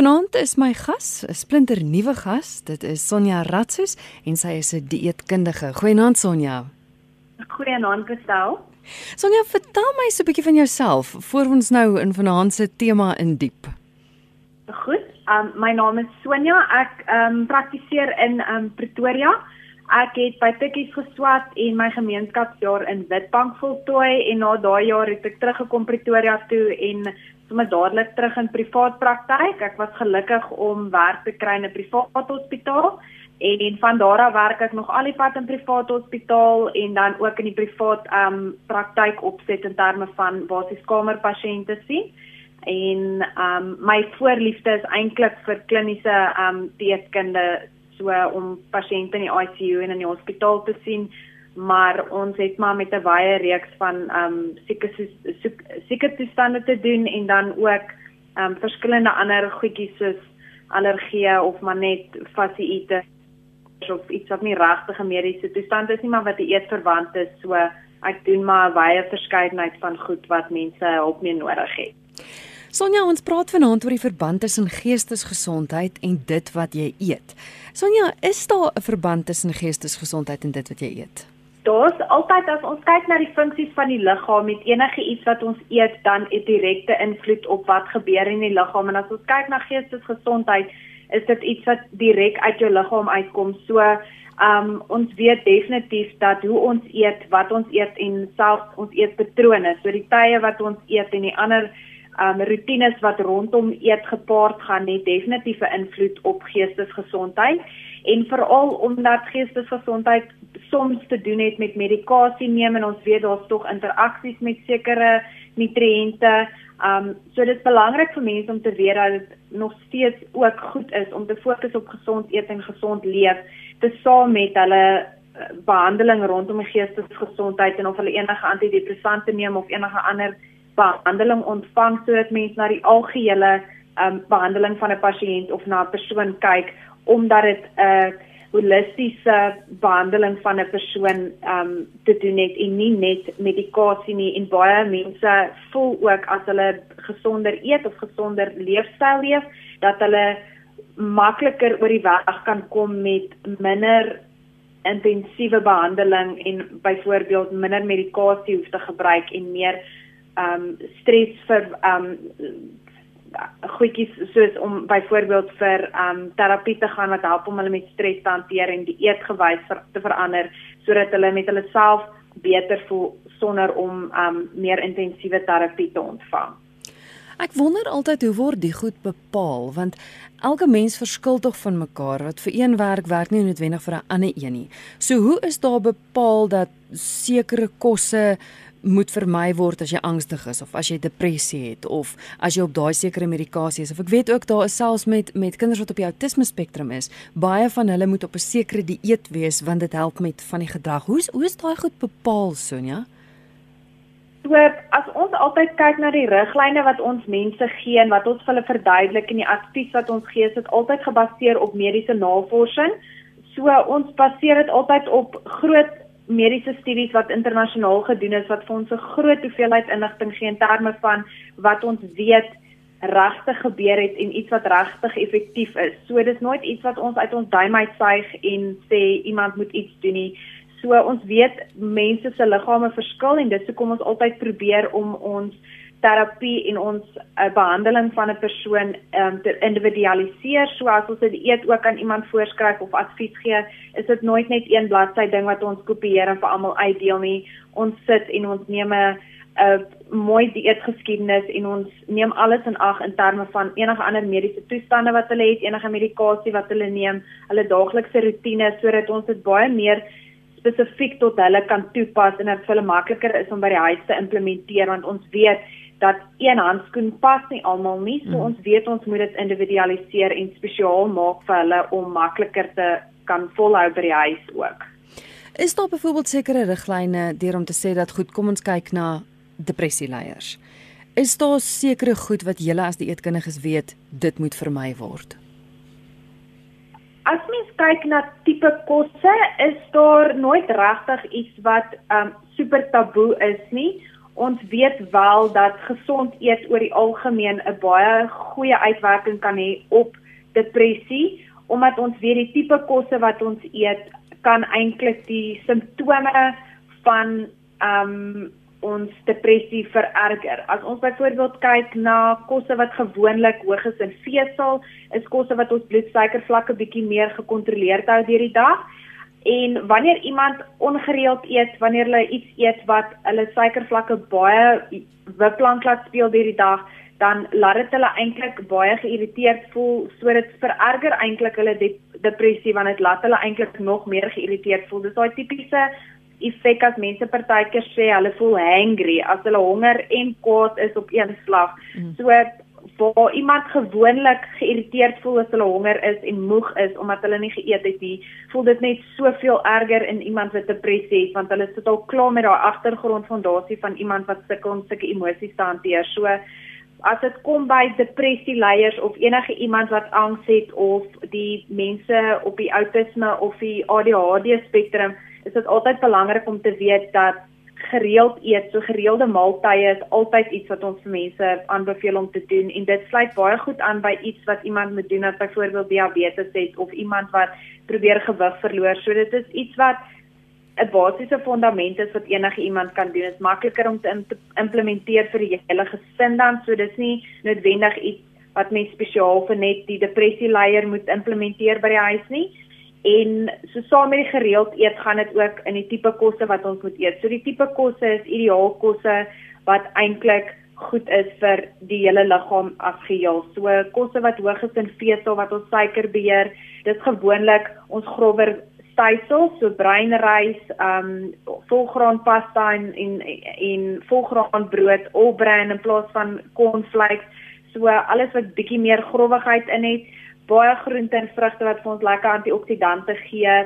Vanaand is my gas, 'n splinter nuwe gas. Dit is Sonja Ratsus en sy is 'n dieetkundige. Goeienaand Sonja. Goeienaand Christel. Sonja, vertel my so 'n bietjie van jouself voor ons nou in vanaand se tema indiep. Goed. Um my naam is Sonja. Ek um praktiseer in um Pretoria. Ek het by Tikkies geswat en my gemeenskapsjaar in Witbank voltooi en na daai jaar het ek teruggekom Pretoria toe en sommer dadelik terug in privaat praktyk. Ek was gelukkig om werk te kry in 'n privaat hospitaal en van daar af werk ek nog al die pad in privaat hospitaal en dan ook in die privaat ehm um, praktyk opset in terme van basiskamer pasiënte sien. En ehm um, my voorliefde is eintlik vir kliniese ehm um, dieetkunde so om pasiënte in die ICU en in die hospitaal te sien maar ons het maar met 'n baie reeks van ehm um, sieke sieke toestande te doen en dan ook ehm um, verskillende ander goedjies soos allergie of maar net fasciite of iets wat nie regtig 'n mediese toestand is nie maar wat eet verwant is so ek doen maar baie verskeidenheid van goed wat mense hulp mee nodig het. Sonja, ons praat vanaand oor die verband tussen geestesgesondheid en dit wat jy eet. Sonja, is daar 'n verband tussen geestesgesondheid en dit wat jy eet? Daar's altyd as ons kyk na die funksies van die liggaam met enige iets wat ons eet dan 'n direkte invloed op wat gebeur in die liggaam en as ons kyk na geestesgesondheid is dit iets wat direk uit jou liggaam uitkom. So, um ons weet definitief dat hoe ons eet, wat ons eet en selfs ons eetpatrone, so die tye wat ons eet en die ander um rotines wat rondom eet gepaard gaan, het definitief 'n invloed op geestesgesondheid en veral omdat geestesgesondheid soms te doen het met medikasie neem en ons weet daar's tog interaksies met sekere nutriënte. Um so dit is belangrik vir mense om te weet dat dit nog steeds ook goed is om te fokus op gesond eet en gesond leef te saam met hulle uh, behandeling rondom geestesgesondheid en of hulle enige antidepressante neem of enige ander behandeling ontvang sodat mense na die algehele um behandeling van 'n pasiënt of na 'n persoon kyk omdat dit 'n uh, holistiese behandeling van 'n persoon um te doen het en nie net medikasie nie. En baie mense voel ook as hulle gesonder eet of gesonder leefstyl leef dat hulle makliker oor die weg kan kom met minder intensiewe behandeling en byvoorbeeld minder medikasie hoef te gebruik en meer um stres vir um goedjies soos om byvoorbeeld vir um terapie te gaan wat help om hulle met stres te hanteer en die eetgewys ver, te verander sodat hulle met hulle self beter voel sonder om um meer intensiewe terapie te ontvang. Ek wonder altyd hoe word die goed bepaal want elke mens verskil tog van mekaar wat vir een werk werk nie noodwendig vir 'n ander een nie. So hoe is daar bepaal dat sekere kosse moet vermy word as jy angstig is of as jy depressie het of as jy op daai sekere medikasie is. Of ek weet ook daar is selfs met met kinders wat op die autisme spektrum is baie van hulle moet op 'n sekere dieet wees want dit help met van die gedrag. Hoe is hoe is daai goed bepaal Sonja? So as ons altyd kyk na die riglyne wat ons mense gee en wat ons vir hulle verduidelik en die advies wat ons gee is dit altyd gebaseer op mediese navorsing. So ons baseer dit altyd op groot mediese studies wat internasionaal gedoen is wat vir ons 'n groot hoeveelheid inligting gee in terme van wat ons weet regtig gebeur het en iets wat regtig effektief is. So dis nooit iets wat ons uit ons duim uitsuig en sê iemand moet iets doen nie. So ons weet mense se liggame verskil en dis hoekom ons altyd probeer om ons terapie en ons uh, behandeling van 'n persoon um, te individualiseer. Soos ons dit eet ook aan iemand voorskryf of advies gee is dit nooit net een bladsy ding wat ons kopieer en vir almal uitdeel nie. Ons sit en ons neem 'n mooi dieetgeskiedenis en ons neem alles in ag in terme van enige ander mediese toestande wat hulle het enige medikasie wat hulle neem hulle daaglikse rotine sodat ons dit baie meer spesifiek tot hulle kan toepas en dit vir hulle makliker is om by die huis te implementeer want ons weet dat een handskoen pas nie almal nie. So mm. ons weet ons moet dit individualiseer en spesiaal maak vir hulle om makliker te kan volhou by die huis ook. Is daar byvoorbeeld sekere riglyne deur om te sê dat goed, kom ons kyk na depressieleiers. Is daar sekere goed wat julle as die eetkundiges weet dit moet vermy word? As mens kyk na tipe kosse, is daar nooit regtig iets wat um super taboe is nie Ons weet wel dat gesond eet oor die algemeen 'n baie goeie uitwerking kan hê op depressie omdat ons weet die tipe kosse wat ons eet kan eintlik die simptome van ehm um, ons depressie vererger. As ons byvoorbeeld kyk na kosse wat gewoonlik hoog is in vesel, is kosse wat ons bloedsuikervlakke bietjie meer gekontroleerd hou deur die dag. En wanneer iemand ongereeld eet, wanneer hulle iets eet wat hulle suikervlakke baie wiplank laat speel deur die dag, dan laat dit hulle eintlik baie geïrriteerd voel, so dit vererger eintlik hulle de depressie want dit laat hulle eintlik nog meer geïrriteerd voel. Dis daai tipiese effek as mense partykeer sê hulle voel hangry as hulle honger en kwaad is op een slag. Mm. So waar iemand gewoonlik geïrriteerd voel as hulle honger is en moeg is omdat hulle nie geëet het nie, voel dit net soveel erger in iemand wat depressie het want hulle sit al klaar met daai agtergrondfondasie van iemand wat sukkel om sulke emosies te hanteer. So as dit kom by depressie leiers of enige iemand wat angs het of die mense op die outisme of die ADHD spektrum is dit altyd belangrik om te weet dat gereeld eet, so gereelde maaltye is altyd iets wat ons vir mense aanbeveel om te doen en dit sluit baie goed aan by iets wat iemand moet doen as byvoorbeeld diabetes het of iemand wat probeer gewig verloor. So dit is iets wat 'n basiese fundament is wat enige iemand kan doen. Dit is makliker om te implementeer vir die hele gesin dan, so dis nie noodwendig iets wat mens spesiaal vir net die depressie leier moet implementeer by die huis nie. En so saam met die gereeld eet gaan dit ook in die tipe kosse wat ons moet eet. So die tipe kosse is ideaal kosse wat eintlik goed is vir die hele liggaam as geheel. So kosse wat hoog is in vesel wat ons suiker beheer, dis gewoonlik ons grower stysel, so breinrys, ehm um, volgraanpasta en en en volgraanbrood, all bran in plaas van cornflakes. So alles wat bietjie meer growwigheid in het baie groente en vrugte wat vir ons lekker antioksidante gee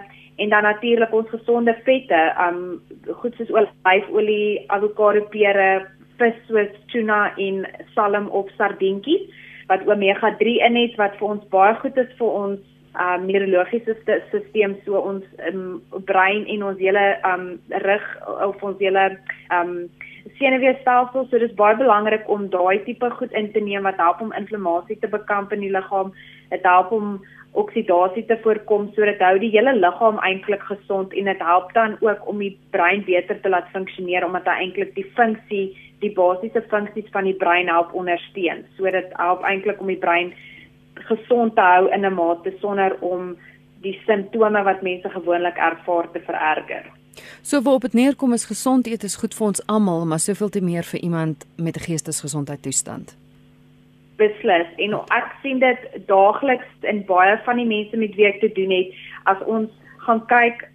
en dan natuurlik ons gesonde vette, um goed soos olyfolie, avokado, pere, vis soos tuna en salm of sardientjies wat omega 3 in het wat vir ons baie goed is vir ons um neurologiese stelsel so ons um, brein en ons hele um rug of ons hele um senuweestelsel so dis baie belangrik om daai tipe goed in te neem wat help om inflammasie te bekamp in die liggaam dit help om oksidasie te voorkom sodat hou die hele liggaam eintlik gesond en dit help dan ook om die brein beter te laat funksioneer omdat hy eintlik die funksie die basiese funksies van die brein help ondersteun so dit help eintlik om die brein gesond te hou in 'n mate sonder om die simptome wat mense gewoonlik ervaar te vererger. So waarop dit neerkom is gesond eet is goed vir ons almal, maar soveel te meer vir iemand met 'n geestesgesondheidstoestand. Beslis. En ek sien dit daagliks in baie van die mense met wie ek te doen het, as ons gaan kyk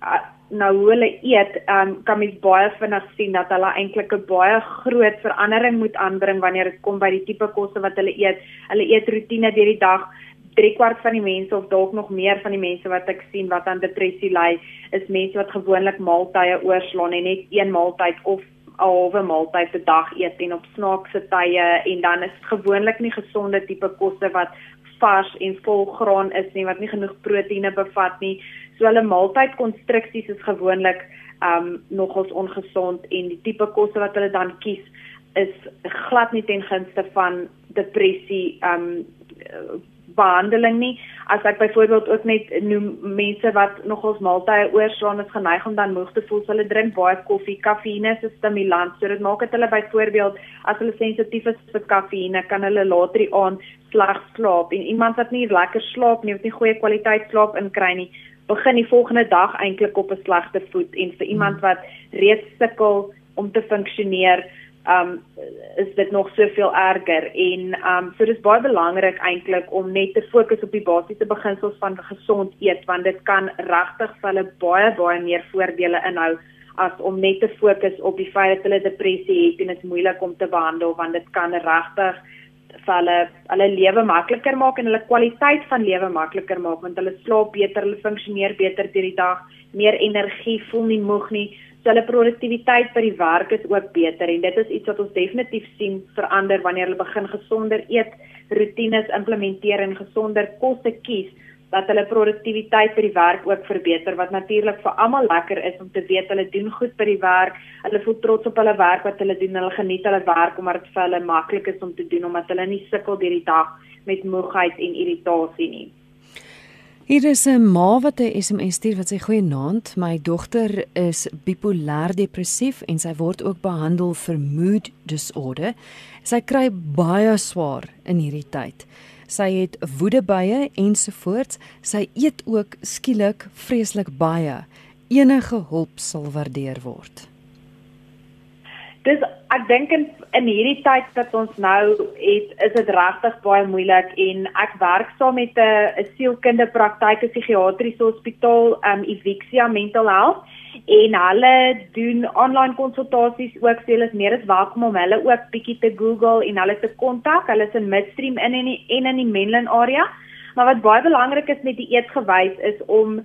na hoe hulle eet, um, kan mens baie vinnig sien dat hulle eintlik 'n baie groot verandering moet aanbring wanneer dit kom by die tipe kosse wat hulle eet. Hulle eet rotine deur die dag drie kwart van die mense of dalk nog meer van die mense wat ek sien wat aan depressie ly, is mense wat gewoonlik maaltye oorslaan en net een maaltyd of 'n halwe maaltyd per dag eet en op snaakse tye en dan is gewoonlik nie gesonde tipe kosse wat vars en vol graan is nie wat nie genoeg proteïene bevat nie. So hulle maaltydkonstruksies is gewoonlik um nogals ongesond en die tipe kosse wat hulle dan kies is glad nie ten gunste van depressie um behandeling nie. As ek byvoorbeeld ook net noem mense wat nogals maaltye oorslaan is geneig om dan moeg te voel, so hulle drink baie koffie. Kafeïne is 'n stimulant, so dit maak dit hulle byvoorbeeld as hulle sensitief is vir kafeïne, kan hulle later die aand sleg slaap en iemand wat nie lekker slaap nie, of nie goeie kwaliteit slaap inkry nie, begin die volgende dag eintlik op 'n slegte voet en vir iemand hmm. wat reeds sukkel om te funksioneer um is dit nog soveel erger. En um so dis baie belangrik eintlik om net te fokus op die basiese beginsels van gesond eet want dit kan regtig vir hulle baie baie meer voordele inhou as om net te fokus op die feit dat hulle depressie het en dit is moeilik om te behandel want dit kan regtig vir hulle hulle lewe makliker maak en hulle kwaliteit van lewe makliker maak want hulle slaap beter, hulle funksioneer beter deur die dag, meer energie, voel nie moeg nie hulle produktiwiteit by die werk is ook beter en dit is iets wat ons definitief sien verander wanneer hulle begin gesonder eet, rotines implementeer en gesonder kosse kies dat hulle produktiwiteit by die werk ook verbeter wat natuurlik vir almal lekker is om te weet hulle doen goed by die werk. Hulle voel trots op hulle werk wat hulle doen. Hulle geniet hulle werk omdat dit vir hulle maklik is om te doen omdat hulle nie sukkel deur die dag met moegheid en irritasie nie. Hier is 'n ma wat 'n SMS stuur wat sê goeienaand, my dogter is bipolêr depressief en sy word ook behandel vir mood disorder. Sy kry baie swaar in hierdie tyd sy het woedebuie ensovoorts. Sy eet ook skielik vreeslik baie. Enige hulp sal waardeer word. Dis ek dink in, in hierdie tyd wat ons nou het, is dit regtig baie moeilik en ek werk saam met 'n 'n sielkundige praktyk in psigiatriese hospitaal, um Evixia Mental Health en hulle doen online konsultasies ook sê hulle is meer as welkom om hulle ook bietjie te Google en hulle te kontak. Hulle is in Midstream in en in, in, in die Menlyn area. Maar wat baie belangrik is met die eetgewys is om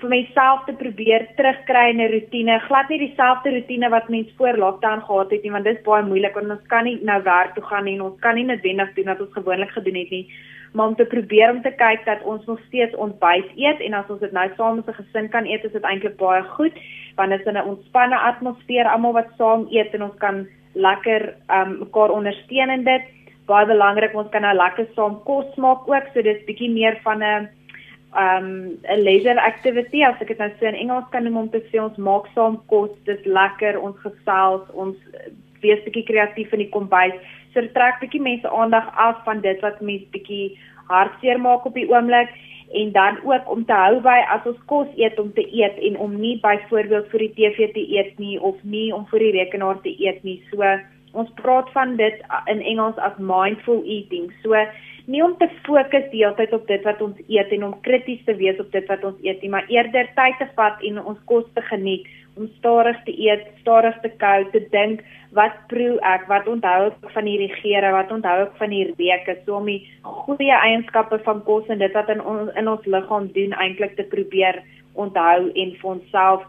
vir myself te probeer terugkry in 'n rotine. Glad nie dieselfde rotine wat mens voor lockdown gehad het nie, want dit is baie moeilik want ons kan nie nou werk toe gaan nie en ons kan nie noodwendig doen wat ons gewoonlik gedoen het nie maar om te probeer om te kyk dat ons nog steeds ontbyt eet en as ons dit nou saam as 'n gesin kan eet, is dit eintlik baie goed want dit is in 'n ontspanne atmosfeer almal wat saam eet en ons kan lekker um mekaar ondersteun in dit. Baie belangrik, ons kan nou lekker saam kos maak ook, so dis bietjie meer van 'n um 'n leisure activity as ek dit nou so in Engels kan noem om te sê ons maak saam kos, dis lekker, ons gesels, ons wees bietjie kreatief in die kombuis so trek bietjie mense aandag af van dit wat mense bietjie hartseer maak op die oomblik en dan ook om te hou by as ons kos eet om te eet en om nie byvoorbeeld vir die TV te eet nie of nie om vir die rekenaar te eet nie. So ons praat van dit in Engels as mindful eating. So nie om te fokus die hele tyd op dit wat ons eet en om krities te wees op dit wat ons eet nie, maar eerder tyd te vat en ons kos te geniet om stadig te eet, stadig te kou, te dink, wat proe ek, wat onthou ek van hierdie geure, wat onthou ek van hierdie reuke, so om die goeie eienskappe van kos en dit wat in on, in ons liggaam doen eintlik te probeer onthou en vir onsself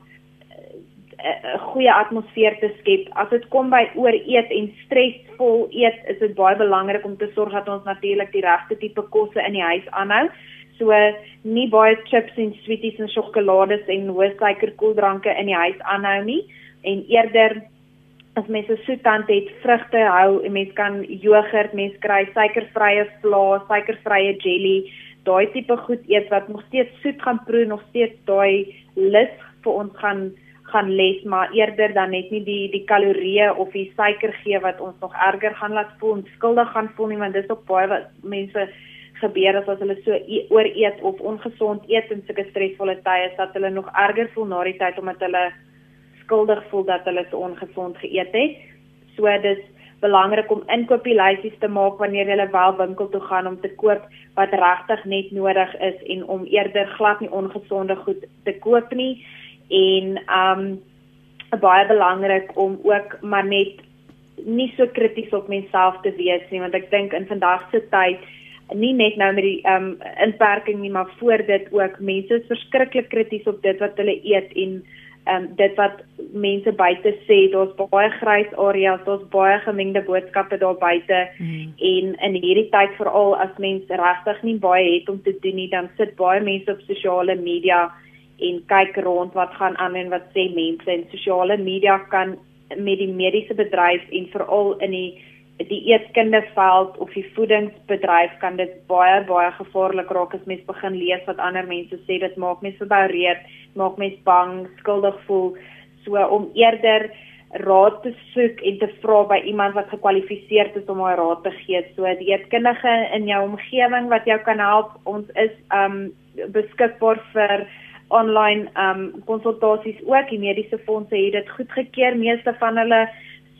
'n uh, uh, goeie atmosfeer te skep. As dit kom by ooreet en stresvol eet, is dit baie belangrik om te sorg dat ons natuurlik die regte tipe kosse in die huis aanhou. So nie baie chips en sweeties en sjokolades en hoë suiker koeldranke in die huis aanhou nie en eerder as mens 'n soetant het, vrugte hou en mens kan jogurt, mens kry suikervrye vla, suikervrye jelly, daai tipe goed eet wat nog steeds soet gaan proe, nog steeds daai lus vir ons gaan gaan les maar eerder dan net nie die die kalorieë of die suiker gee wat ons nog erger gaan laat voel en skuldig gaan voel nie want dis ook baie wat mense gebeur as as hulle so e ooreet of ongesond eet in sulke stresvolle tye dat hulle nog erger voel na die tyd omdat hulle skuldig voel dat hulle so ongesond geëet het. So dis belangrik om inkopieslysies te maak wanneer jy wel winkel toe gaan om te koop wat regtig net nodig is en om eerder glad nie ongesonde goed te koop nie en um baie belangrik om ook maar net nie so krities op menself te wees nie want ek dink in vandag se tyd nie net nou met die um, inperking nie maar voor dit ook mense is verskriklik krities op dit wat hulle eet en um, dit wat mense buite sê daar's baie grys areas daar's baie gemengde boodskappe daar buite mm. en in hierdie tyd veral as mense regtig nie baie het om te doen nie dan sit baie mense op sosiale media en kyk rond wat gaan aan en wat sê mense en sosiale media kan met die mediese bedryf en veral in die die eetkindeveld of die voedingsbedryf kan dit baie baie gevaarlik raak as mens begin lees wat ander mense sê dit maak mense verboureerd, maak mense bang, skuldig voel. So om eerder raad te soek en te vra by iemand wat gekwalifiseer is om daai raad te gee. So die eetkundige in jou omgewing wat jou kan help, ons is um beskikbaar vir online um konsultasies ook. Die mediese fondse het dit goedgekeur, meeste van hulle.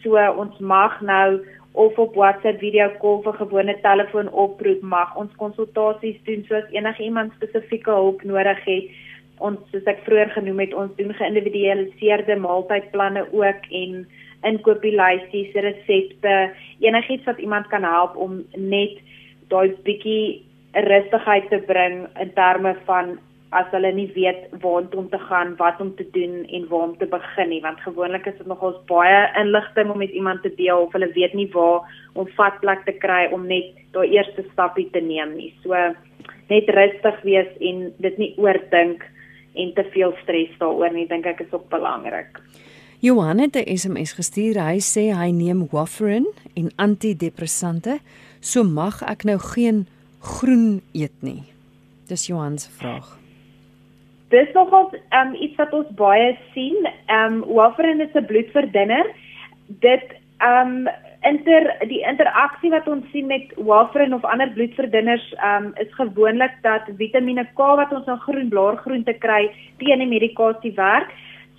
So ons mag nou of op WhatsApp video call vir gewone telefoon oproep mag ons konsultasies doen soos enige iemand spesifieke hulp nodig het ons soos ek vroeër genoem het ons doen geïndividualiseerde maaltydplanne ook en inkopieslysies resepte enigiets wat iemand kan help om net daai bietjie rustigheid te bring in terme van as hulle nie weet waartoe om te gaan, wat om te doen en waar om te begin nie, want gewoonlik is dit nogals baie inligting om met iemand te deel of hulle weet nie waar om vatplek te kry om net daai eerste stappie te neem nie. So net rustig wees en dit nie oordink en te veel stres daaroor nie, dink ek is ook belangrik. Johan het 'n SMS gestuur. Hy sê hy neem warfarin en antidepressante, so mag ek nou geen groen eet nie. Dis Johan se vraag. Dis nogal um, iets wat ons baie sien. Ehm um, warfarin is 'n bloedverdunner. Dit ehm um, inter die interaksie wat ons sien met warfarin of ander bloedverdunners um, is gewoonlik dat Vitamiene K wat ons in groen blaargroente kry teen die medikasie werk.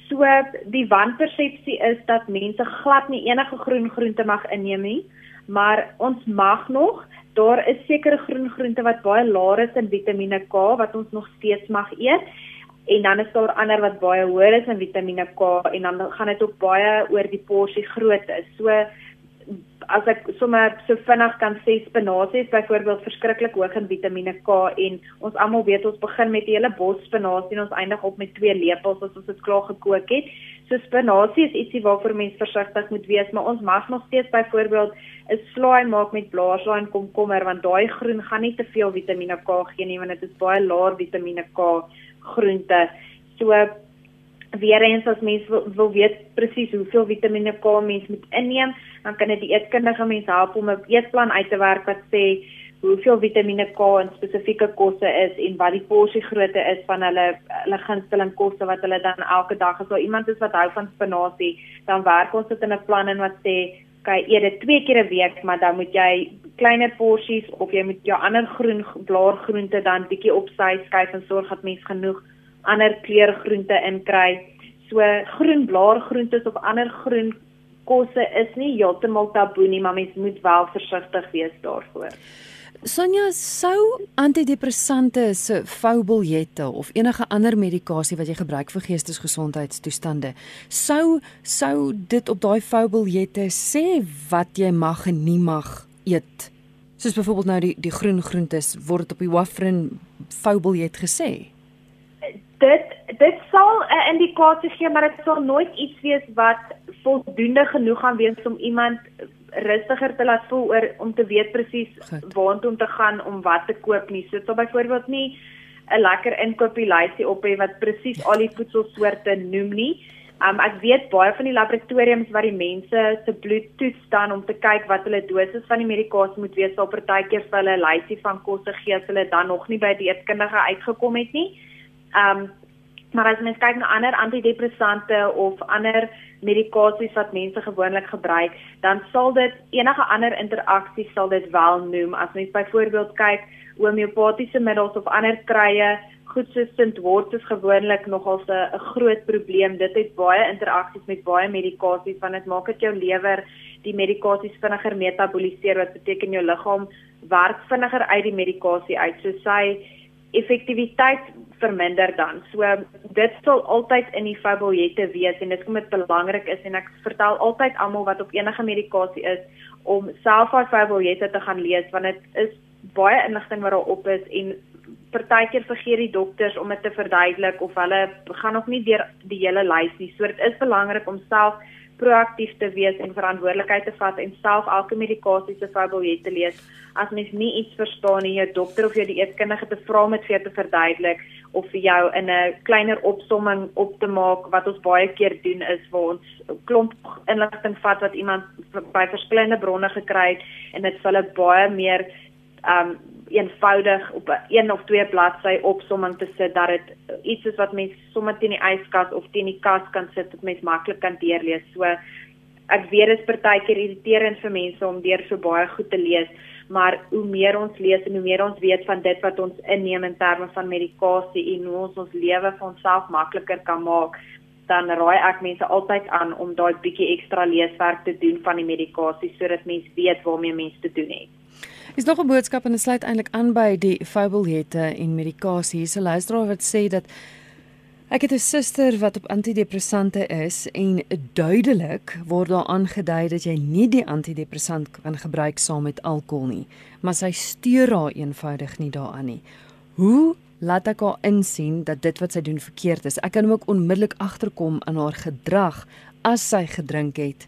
So die wanpersepsie is dat mense glad nie enige groen groente mag inneem nie, maar ons mag nog. Daar is sekere groen groente wat baie laer is in Vitamiene K wat ons nog steeds mag eet. En dan is daar ander wat baie hoër is in Vitamiene K en dan gaan dit ook baie oor die porsie grootte. So as ek sommer so vinnig kan sê spinasie is byvoorbeeld verskriklik hoog in Vitamiene K en ons almal weet ons begin met 'n hele bos spinasie en ons eindig op met twee lepels as ons dit klaar gekook het. So spinasie is ietsie waarvoor mens versigtig moet wees, maar ons mag nog steeds byvoorbeeld 'n slaai maak met blaarslaai en komkommer want daai groen gaan nie te veel Vitamiene K gee nie want dit is baie laer Vitamiene K groente. So weer eens as mens wil, wil weet presies hoeveel Vitamiene K mens moet inneem, dan kan dit die eetkundige mens help om 'n eetplan uit te werk wat sê hoeveel Vitamiene K in spesifieke kosse is en wat die porsie grootte is van hulle hulle gunsteling kosse wat hulle dan elke dag as daar iemand is wat hou van spinasie, dan werk ons dit in 'n plan en wat sê kyk eet dit twee keer 'n week, maar dan moet jy kleiner porsies of jy moet jou ander groen blaargroente dan bietjie op sy skuif en sorg dat mens genoeg ander kleurgroente inkry. So groen blaargroentes of ander groen kosse is nie heeltemal taboe nie, maar mens moet wel versigtig wees daarvoor. Sonja, sou antidepressante se foubiljette of enige ander medikasie wat jy gebruik vir geestesgesondheidstoestande, sou sou dit op daai foubiljette sê wat jy mag en nie mag eet? Soos byvoorbeeld nou die die groen groentes word op die warfarin foubiljet gesê dit dit sal 'n indikasie gee maar dit sal nooit iets wees wat voldoende genoeg gaan wees om iemand rustiger te laat voel oor om te weet presies waartoe om te gaan om wat te koop nie. So dit sal byvoorbeeld nie 'n lekker inkopieslysie op hê wat presies al die voedselsoorte noem nie. Um ek weet baie van die laboratoriums waar die mense se bloed toets dan om te kyk wat hulle dosis van die medikasie moet wees, sal partykeer vir hulle 'n lysie van kosse gee as hulle dan nog nie by die eetkundige uitgekom het nie. Um, maar as mens kyk na ander antidepressante of ander medikasies wat mense gewoonlik gebruik, dan sal dit enige ander interaksie sal dit wel noem. As mens byvoorbeeld kyk homeopatiese middels of ander krye, goed soos Sint-Wort is gewoonlik nogal 'n groot probleem. Dit het baie interaksies met baie medikasies want dit maak dit jou lewer die medikasies vinniger metaboliseer wat beteken jou liggaam werk vinniger uit die medikasie uit. So sy effektiwiteit verminder dan. So dit sal altyd in die fibriljette wees en dit kom dit belangrik is en ek vertel altyd almal wat op enige medikasie is om self daai fibriljette te gaan lees want dit is baie inligting wat daarop is en partykeer vergeet die dokters om dit te verduidelik of hulle gaan nog nie deur die hele lys nie. So dit is belangrik om self proaktief te wees en verantwoordelikheid te vat en self elke medikasie se fibriljette te lees. As mens nie iets verstaan nie, jou dokter of jou dieetkundige te vra om dit vir jou te verduidelik of vir jou in 'n kleiner opsomming op te maak wat ons baie keer doen is waar ons klomp inligting vat wat iemand by verskillende bronne gekry het en dit vir hulle baie meer um eenvoudig op 'n een of twee bladsy opsomming te sit dat dit iets is wat mens sommer teen die yskas of teen die kas kan sit dat mens maklik kan deurlees. So ek weet dit is partykeer irriterend vir mense om deur so baie goed te lees maar hoe meer ons lees en hoe meer ons weet van dit wat ons inneem in terme van medikasie en hoe ons ons lewe vir onsself makliker kan maak dan raai ek mense altyd aan om daai bietjie ekstra leeswerk te doen van die medikasie sodat mens weet waarmee mens te doen het. Is nog 'n boodskap en dit sluit eintlik aan by die fibriljette en medikasie. Hier's 'n luisteraar wat sê dat Ek het 'n suster wat op antidepressante is en duidelik word daar aangedui dat jy nie die antidepressant kan gebruik saam met alkohol nie, maar sy steur haar eenvoudig nie daaraan nie. Hoe laat ek haar insien dat dit wat sy doen verkeerd is? Ek kan ook onmiddellik agterkom in haar gedrag as sy gedrink het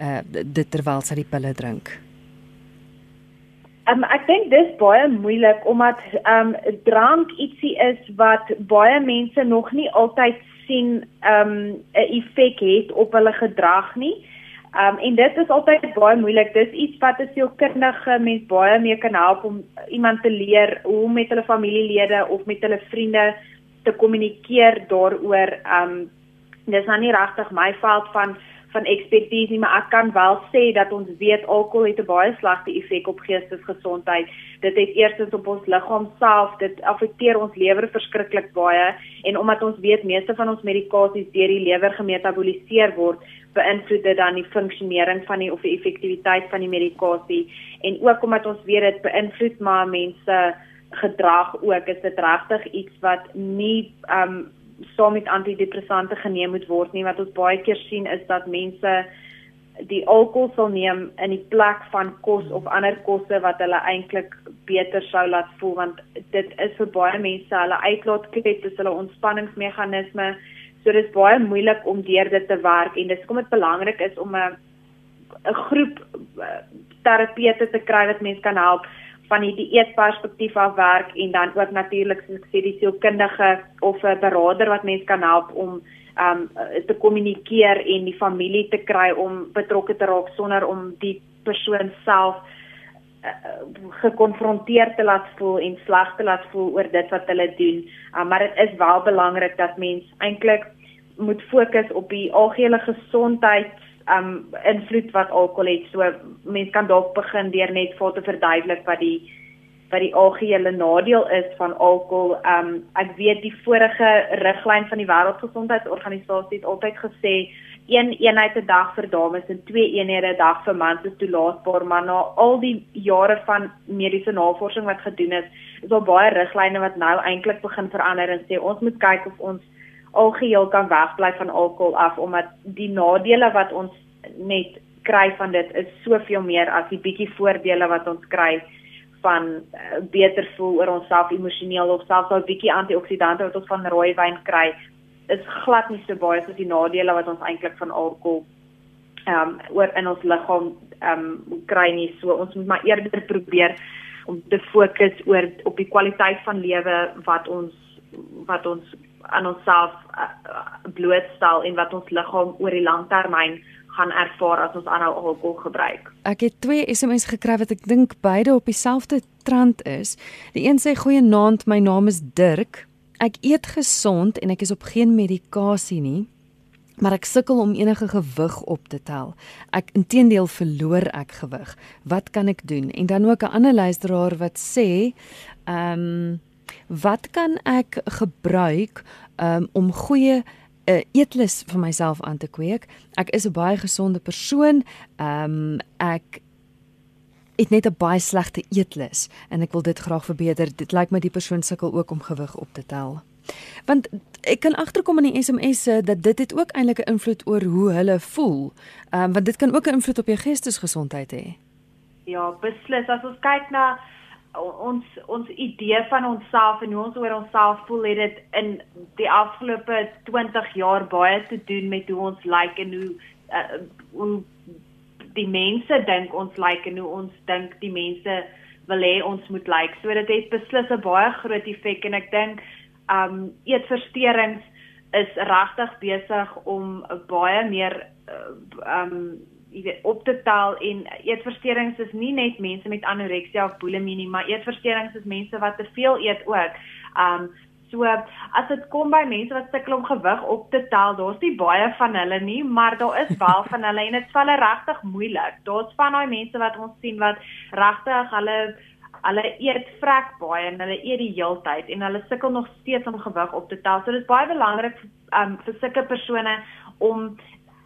uh dit terwyl sy die pille drink. Um, ek dink dis baie moeilik omdat um drank ietsie is wat baie mense nog nie altyd sien um 'n effek het op hulle gedrag nie. Um en dit is altyd baie moeilik. Dis iets wat 'n sielkundige mens baie mee kan help om iemand te leer hoe om met hulle familielede of met hulle vriende te kommunikeer daaroor. Um dis nou nie regtig my veld van van ekspertise nie, maar ek kan wel sê dat ons weet alkohol het 'n baie slegte effek op geestesgesondheid. Dit het eerstens op ons liggaam self, dit affekteer ons lewer verskriklik baie en omdat ons weet meeste van ons medikasies deur die lewer gemetaboliseer word, beïnvloed dit dan die funksionering van die of die effektiwiteit van die medikasie en ook omdat ons weet dit beïnvloed maar mense gedrag ook, is dit regtig iets wat nie um saam met antidepressante geneem moet word nie wat ons baie keer sien is dat mense die alkohol sal neem in die plek van kos of ander kosse wat hulle eintlik beter sou laat voel want dit is vir baie mense hulle uitlaatklep dis hulle ontspanningsmeganisme. So dis baie moeilik om deur dit te werk en dis kom dit belangrik is om 'n 'n groep eh, terapeute te kry wat mense kan help van die dieetperspektief af werk en dan ook natuurlik soos ek sê die sielkundige of 'n beraader wat mense kan help om um te kommunikeer en die familie te kry om betrokke te raak sonder om die persoon self uh, gekonfronteer te laat voel en sleg te laat voel oor dit wat hulle doen. Um, maar dit is wel belangrik dat mens eintlik moet fokus op die algehele gesondheid um invloed wat alkohol het. So mense kan dalk begin deur net vir te verduidelik wat die wat die algehele nadeel is van alkohol. Um ek weet die vorige riglyn van die Wêreldgesondheidsorganisasie het altyd gesê een eenheid 'n dag vir dames en twee eenhede 'n dag vir mans is toelaatbaar, maar na al die jare van mediese navorsing wat gedoen is, is daar baie riglyne wat nou eintlik begin verander en sê ons moet kyk of ons algeheel kan wegbly van alkohol af omdat die nadele wat ons net kry van dit is soveel meer as die bietjie voordele wat ons kry van uh, beter voel oor onsself emosioneel of selfs al bietjie antioksidante wat ons van rooi wyn kry is glad nie so baie soos die nadele wat ons eintlik van alkohol ehm um, oor in ons liggaam ehm um, kry nie. So ons moet maar eerder probeer om te fokus oor op die kwaliteit van lewe wat ons wat ons aan onsself uh, blootstel en wat ons liggaam oor die langtermyn gaan ervaar as ons aanhou alkohol gebruik. Ek het twee SMS gekry wat ek dink beide op dieselfde trant is. Die een sê goeienaand, my naam is Dirk. Ek eet gesond en ek is op geen medikasie nie. Maar ek sukkel om enige gewig op te tel. Ek intedeel verloor ek gewig. Wat kan ek doen? En dan ook 'n ander luisteraar wat sê, ehm um, wat kan ek gebruik um, om goeie 'n uh, eetlus vir myself aan te kweek. Ek is 'n baie gesonde persoon. Ehm um, ek het net 'n baie slegte eetlus en ek wil dit graag verbeter. Dit lyk my die persoon sukkel ook om gewig op te tel. Want ek kan agterkom in die SMS'e dat dit het ook eintlik 'n invloed oor hoe hulle voel. Ehm um, want dit kan ook 'n invloed op jou geestesgesondheid hê. Ja, beslis. As ons kyk na ons ons idee van onsself en hoe ons oor onsself voel het dit in die afgelope 20 jaar baie te doen met hoe ons lyk like en hoe uh, hoe die mense dink ons lyk like en hoe ons dink die mense wil hê ons moet lyk. Like. So dit het beslis 'n baie groot effek en ek dink um eetversteurings is regtig besig om baie meer uh, um jy weet op te tel en eetversteurings is nie net mense met anoreksia of bulimie nie, maar eetversteurings is mense wat te veel eet ook. Um so as dit kom by mense wat sukkel om gewig op te tel, daar's nie baie van hulle nie, maar daar is wel van hulle en dit val regtig moeilik. Daar's van daai mense wat ons sien wat regtig hulle hulle eet vrek baie en hulle eet die heeltyd en hulle sukkel nog steeds om gewig op te tel. So dit is baie belangrik um, vir sulke persone om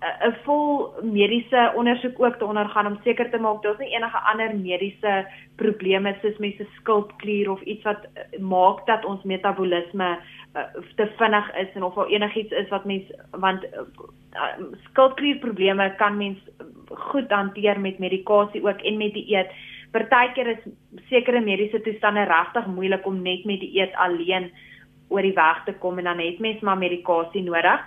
'n vol mediese ondersoek ook te ondergaan om seker te maak daar's nie enige ander mediese probleme soos mense skildklier of iets wat uh, maak dat ons metabolisme uh, te vinnig is en of daar enigiets is wat mens want uh, skildklierprobleme kan mens goed hanteer met medikasie ook en met dieet. Partykeer is sekere mediese toestande regtig moeilik om net met dieet alleen oor die weg te kom en dan het mens maar medikasie nodig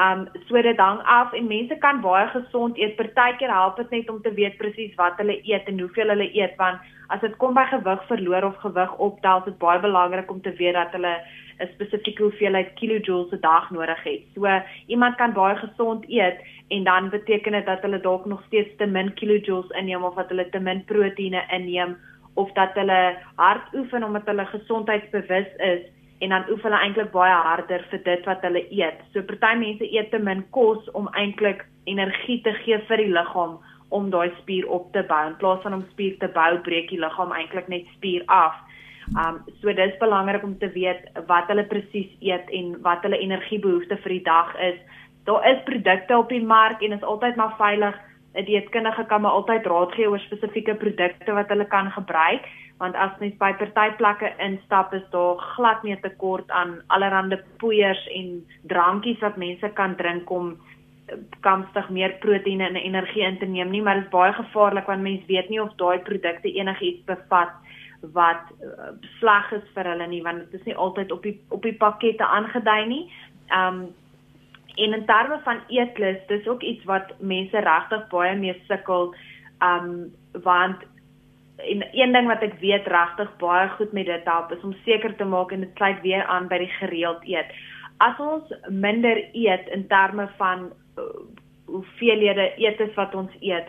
Um so dit hang af en mense kan baie gesond eet. Partykeer help dit net om te weet presies wat hulle eet en hoeveel hulle eet want as dit kom by gewig verloor of gewig optel, is dit baie belangrik om te weet dat hulle 'n spesifieke hoeveelheid kilojoules 'n dag nodig het. So iemand kan baie gesond eet en dan beteken dit dat hulle dalk nog steeds te min kilojoules inneem of dat hulle te min proteïene inneem of dat hulle hard oefen omdat hulle gesondheidsbewus is en dan oefen hulle eintlik baie harder vir dit wat hulle eet. So party mense eet te min kos om eintlik energie te gee vir die liggaam om daai spier op te bou. In plaas van om spier te bou, breek die liggaam eintlik net spier af. Um so dis belangrik om te weet wat hulle presies eet en wat hulle energiebehoefte vir die dag is. Daar is produkte op die mark en is altyd maar veilig. 'n Dieetkundige kan maar altyd raad gee oor spesifieke produkte wat hulle kan gebruik, want as mens by party plekke instap is daar glad nie tekort aan allerlei poeiers en drankies wat mense kan drink om eh, kamstig meer proteïene en energie in te neem nie, maar dit is baie gevaarlik want mense weet nie of daai produkte enigiets bevat wat uh, sleg is vir hulle nie want dit is nie altyd op die op die pakkette aangedui nie. Um en in terme van eetlus, dis ook iets wat mense regtig baie mee sukkel. Um want en een ding wat ek weet regtig baie goed met dit help is om seker te maak en dit sluit weer aan by die gereeld eet. As ons minder eet in terme van uh, hoeveelhede eetes wat ons eet,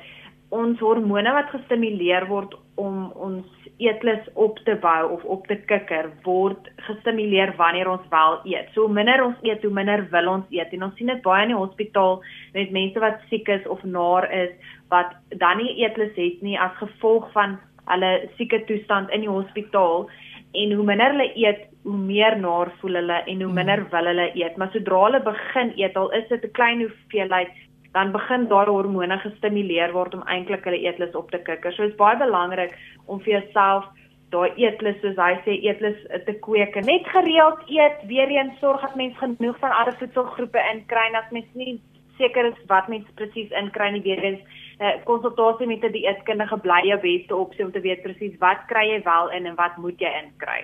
ons hormone wat gestimuleer word om ons eetlus op te bou of op te kikker word gestimuleer wanneer ons wel eet. So hoe minder ons eet, hoe minder wil ons eet. En ons sien dit baie in die hospitaal met mense wat siek is of naar is wat dan nie eetlus het nie as gevolg van hulle sieke toestand in die hospitaal en hoe minder hulle eet, hoe meer naar voel hulle en hoe minder wil hulle eet. Maar sodra hulle begin eet, al is dit 'n klein hoeveelheid dan begin daar hormone gestimuleer word om eintlik hulle eetlus op te kikker. So dit is baie belangrik om vir jouself daai eetlus soos hy sê eetlus te kweek. Net gereeld eet, weer eens sorg dat mens genoeg van alle voedselgroepe inkry en as mens nie seker is wat mens presies inkry nie, weer eens 'n uh, konsultasie met 'n dieetkundige bly jou beste opsie om te weet presies wat kry jy wel in en wat moet jy inkry.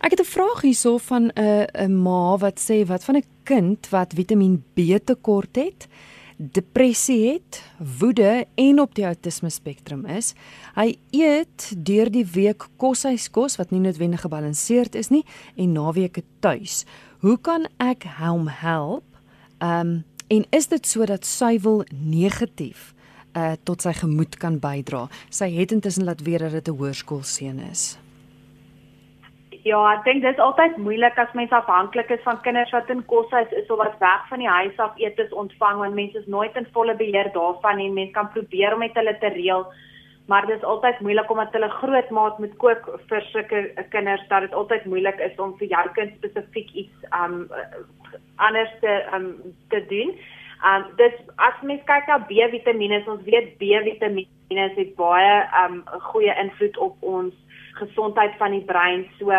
Ek het 'n vraag hierso van 'n uh, 'n ma wat sê wat van 'n kind wat Vitamiin B tekort het depressie het, woede en op die autisme spektrum is. Hy eet deur die week koshuiskos wat nie noodwendig gebalanseerd is nie en naweke tuis. Hoe kan ek hom help? Ehm um, en is dit sodat suiwel negatief uh tot sy gemoed kan bydra? Sy het intussen laat weet dat dit 'n hoërskoolseun is. Ja, ek dink dit is altyd moeilik as mens afhanklik is van kinders wat in koshuis is of wat weg van die huis af etes ontvang want mense is nooit in volle beheer daarvan nie. Mense kan probeer om met hulle te reël, maar dit is altyd moeilik omdat hulle groot maat moet kook vir sulke kinders dat dit altyd moeilik is om vir jou kind spesifiek iets um anders te um te doen. Um dis as mens kyk na B-vitamiene, ons weet B-vitamiene het baie um goeie invloed op ons gesondheid van die brein. So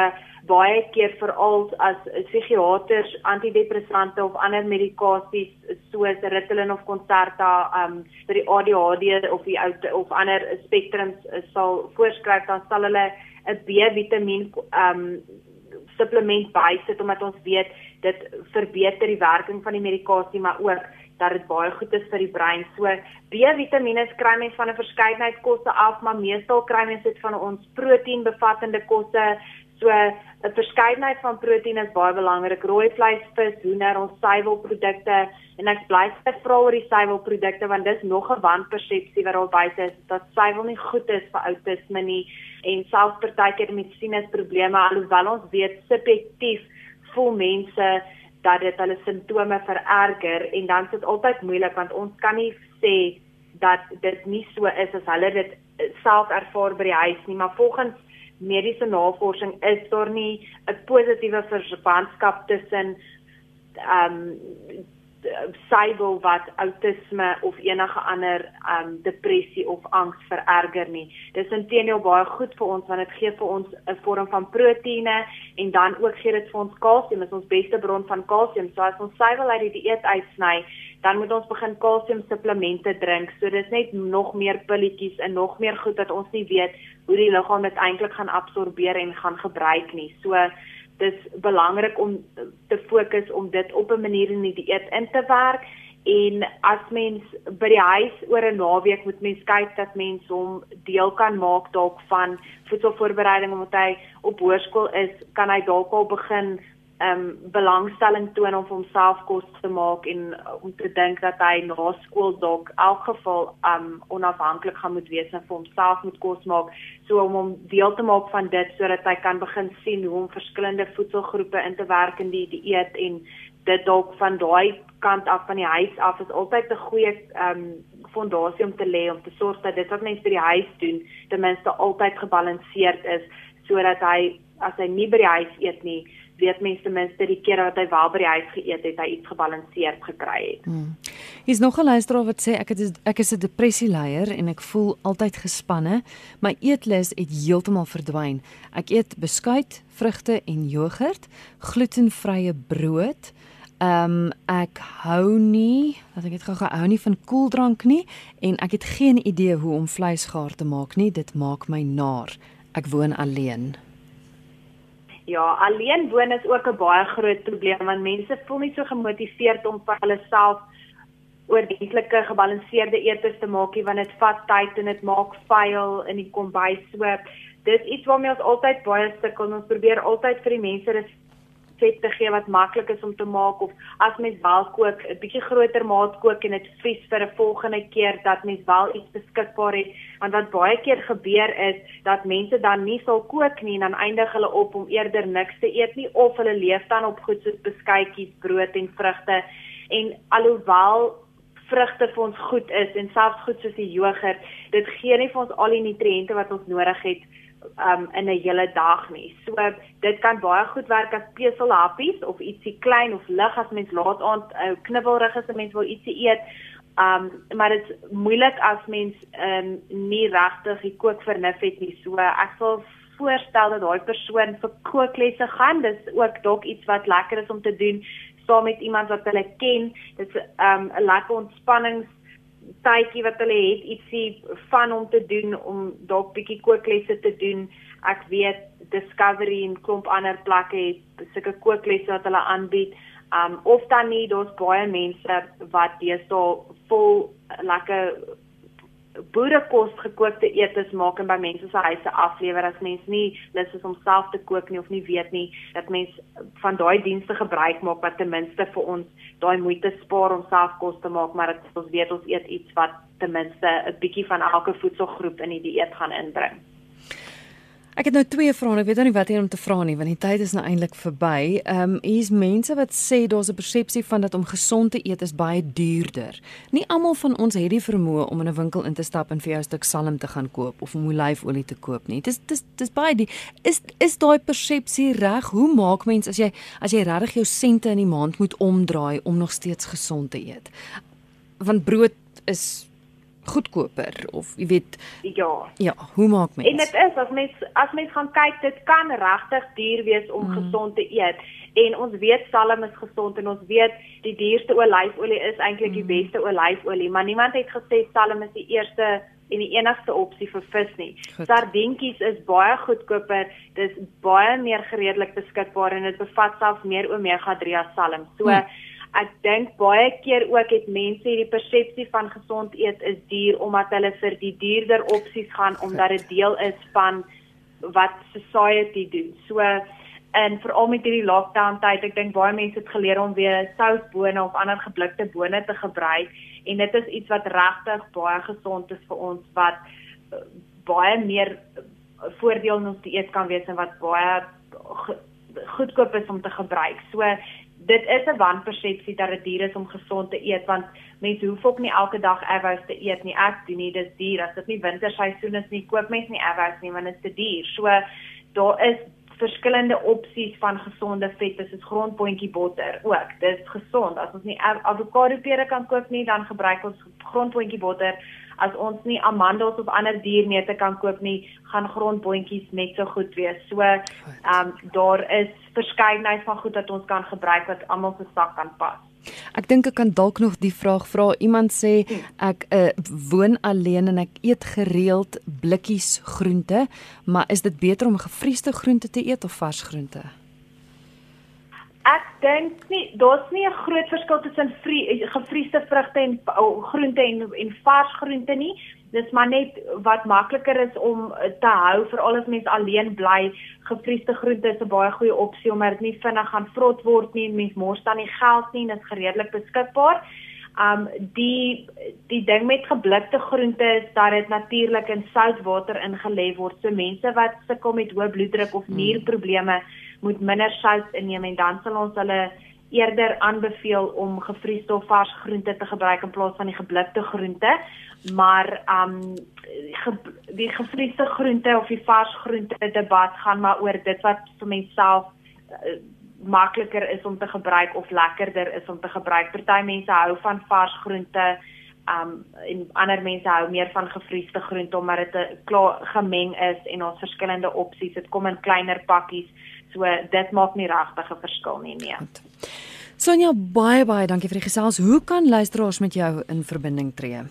baie keer veral as psigiaters antidepressante of ander medikasies soos Ritalin of Concerta um vir die ADHD of die of ander spektrums sal voorskryf dan sal hulle 'n B-vitamiin um supplement bysit omdat ons weet dit verbeter die werking van die medikasie maar ook dat dit baie goed is vir die brein. So B-vitamiene kry mens van 'n verskeidenheid kosse af, maar meestal kry mens dit van ons proteïenbevattende kosse. So 'n verskeidenheid van proteïene is baie belangrik. Rooi vleis, vis, hoender, ons suiwelprodukte en ek bly steeds vra oor die suiwelprodukte want dis nog 'n wanpersepsie wat daar buite is dat suiwel nie goed is vir outisme nie en selfs partykeer met sinusprobleme alhoewel ons weet subjektief voel mense dat dit hulle simptome vererger en dan is dit altyd moeilik want ons kan nie sê dat dit nie so is as hulle dit self ervaar by die huis nie maar volgens mediese navorsing is daar nie 'n positiewe verbandskap tussen ehm um, sybel wat outisme of enige ander um depressie of angs vererger nie. Dis intedeel baie goed vir ons want dit gee vir ons 'n vorm van proteïene en dan ook gee dit vir ons kalsium, is ons beste bron van kalsium. So as ons sybel uit die dieet uitsny, dan moet ons begin kalsium supplemente drink. So dis net nog meer pilletjies en nog meer goed dat ons nie weet hoe die liggaam dit eintlik gaan absorbeer en gaan gebruik nie. So dis belangrik om te fokus om dit op 'n manier in die dieet in te werk. En as mens by die huis oor 'n naweek moet mens kyk dat mens hom deel kan maak dalk van voedselvoorbereiding omdat hy op hoërskool is, kan hy dalk al begin um belangstelling toon om vir homself kos te maak en uh, om te dink dat hy na skool dalk elk geval um onafhanklik gaan moet wees en vir homself moet kos maak. So om hom deel te maak van dit sodat hy kan begin sien hoe om verskillende voedselgroepe in te werk in die dieet en dit dalk van daai kant af van die huis af is altyd 'n goeie um fondasie om te lê om te sorg dat dit wat mense by die huis doen ten minste altyd gebalanseerd is sodat hy as hy nie by die huis eet nie weet mense ten minste die kere wat hy wel by die huis geëet het, hy iets gebalanseerd gekry het. Hmm. Hier's nog 'n luisteraar wat sê ek het ek is 'n depressieleier en ek voel altyd gespanne. My eetlus het heeltemal verdwyn. Ek eet beskuit, vrugte en jogurt, glutenvrye brood. Ehm um, ek hou nie, wat ek het gou gehou nie van koeldrank nie en ek het geen idee hoe om vleis gaar te maak nie. Dit maak my naar. Ek woon alleen. Ja, alleen woon is ook 'n baie groot probleem want mense voel nie so gemotiveerd om vir hulle self oordentlike gebalanseerde eetes te maak nie want dit vat tyd en dit maak vuil in die kombuis. So dis iets waarmee ons altyd baie sukkel. Ons probeer altyd vir die mense vet te gee wat maklik is om te maak of as mens wel kook, 'n bietjie groter maat kook en dit vries vir 'n volgende keer dat mens wel iets beskikbaar het. Want wat baie keer gebeur is dat mense dan nie sal kook nie en dan eindig hulle op om eerder niks te eet nie of hulle leef dan op goed soos beskuitjies, brood en vrugte. En alhoewel vrugte vir ons goed is en selfs goed soos die jogurt, dit gee nie vir ons al die nutriënte wat ons nodig het um in 'n hele dag nie. So dit kan baie goed werk as peselhappies of ietsie klein of lig as mens laat aand uh, knibbelrig as mens wil ietsie eet. Um maar dit is moeilik as mens um nie regtig die kook vernuf het nie. So ek sal voorstel dat daai persoon vir kooklesse gaan. Dis ook dalk iets wat lekker is om te doen saam met iemand wat hulle ken. Dit's um 'n lekker ontspannings tydjie wat hulle het ietsie van om te doen om dalk bietjie kooklesse te doen. Ek weet Discovery en klomp ander plekke het sulke kooklesse wat hulle aanbied. Um of dan nie, daar's baie mense wat deesdae vol lekker boerekos gekookte eetes maak en by mense se huise aflewer as mens nie lus is om self te kook nie of nie weet nie dat mens van daai dienste gebruik maak wat ten minste vir ons daai moeite spaar om self kos te maak maar dit ons weet ons eet iets wat ten minste 'n bietjie van elke voedselgroep in die dieet gaan inbring. Ek het nou twee vrae. Ek weet nou nie wat hier om te vra nie want die tyd is nou eintlik verby. Ehm um, hier's mense wat sê daar's 'n persepsie van dat om gesond te eet is baie duurder. Nie almal van ons het die vermoë om in 'n winkel in te stap en vir jou 'n stuk salm te gaan koop of om olyfolie te koop nie. Dis dis dis baie die is is daai persepsie reg? Hoe maak mens as jy as jy regtig jou sente in die maand moet omdraai om nog steeds gesond te eet? Want brood is goedkoper of jy weet ja ja hoe maak mens en dit is as mens as mens gaan kyk dit kan regtig duur wees om mm. gesond te eet en ons weet salm is gesond en ons weet die duurste olyfolie is eintlik die mm. beste olyfolie maar niemand het gesê salm is die eerste en die enigste opsie vir vis nie. Sardientjies is baie goedkoper, dis baie meer redelik beskikbaar en dit bevat selfs meer omega-3 as salm. So mm ek dink baie keer ook het mense hierdie persepsie van gesond eet is duur omdat hulle vir die duurder opsies gaan omdat dit deel is van wat society doen. So en veral met hierdie lockdown tyd, ek dink baie mense het geleer om weer sousbone of ander geblikte bone te gebruik en dit is iets wat regtig baie gesond is vir ons wat uh, baie meer voordeel in ons dieet kan wees en wat baie goedkoop is om te gebruik. So dit is 'n wanpersepsie dat dit duur is om gesond te eet want mense hoef ook nie elke dag avous te eet nie. Ek doen nie, dis duur. As dit nie winterseisoen is nie, koop mense nie avous nie want dit is te duur. So daar is verskillende opsies van gesonde vette soos grondboontjie botter ook. Dit is gesond. As ons nie avokado pere kan koop nie, dan gebruik ons grondboontjie botter as ons nie amandels of ander dierneute kan koop nie, gaan grondboontjies net so goed wees. So, ehm um, daar is verskeidenheid van goed wat ons kan gebruik wat almal se sak kan pas. Ek dink ek kan dalk nog die vraag vra. Iemand sê ek uh, woon alleen en ek eet gereeld blikkies groente, maar is dit beter om gefriesde groente te eet of vars groente? Dink nie daar's nie 'n groot verskil tussen gefriesde vrugte en oh, groente en en vars groente nie. Dis maar net wat makliker is om te hou veral as mens alleen bly. Gefriesde groente is 'n baie goeie opsie omdat dit nie vinnig gaan vrot word nie. Mens mors dan nie geld nie en dit is redelik beskikbaar. Um die die ding met geblikte groente is dat dit natuurlik in soutwater ingelê word. So mense wat sukkel met hoë bloeddruk of hmm. Moet minder sout inneem en dan sal ons hulle eerder aanbeveel om gefriesde of vars groente te gebruik in plaas van die geblikte groente. Maar um ge, die gefriesde groente of die vars groente debat gaan maar oor dit wat vir mense self uh, makliker is om te gebruik of lekkerder is om te gebruik. Party mense hou van vars groente, um en ander mense hou meer van gefriesde groente omdat dit eh, klaar gemeng is en ons verskillende opsies. Dit kom in kleiner pakkies. So dit maak nie regtig 'n verskil nie, nee. Sonja, baie baie dankie vir die gesels. Hoe kan luisteraars met jou in verbinding tree?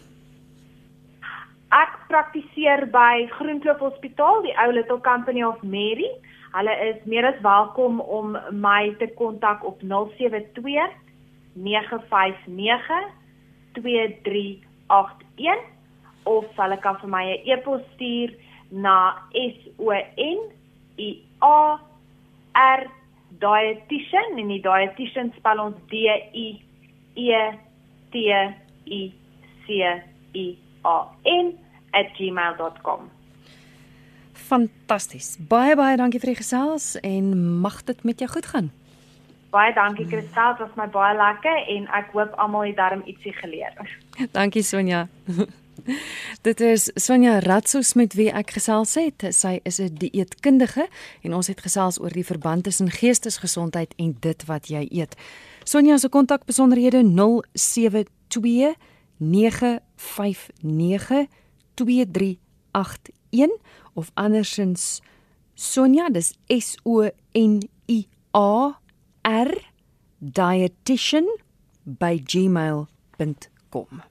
Ek praktiseer by Groenkloof Hospitaal, die ou Little Company of Mary. Hulle is meer as welkom om my te kontak op 072 959 2381 of hulle kan vir my 'n e-pos stuur na sonea r dietitian en die dietitian spel ons d i e t i c i a n @gmail.com Fantasties. Baie baie dankie vir die gesels en mag dit met jou goed gaan. Baie dankie Christel, dit was my baie lekker en ek hoop almal het darm ietsie geleer. Dankie Sonja. Dit is Sonja Ratsos met wie ek gesels het. Sy is 'n dieetkundige en ons het gesels oor die verband tussen geestesgesondheid en dit wat jy eet. Sonja se kontakbesonderhede 072 959 2381 of andersins Sonja dis S O N I A r dietitian by gmail.com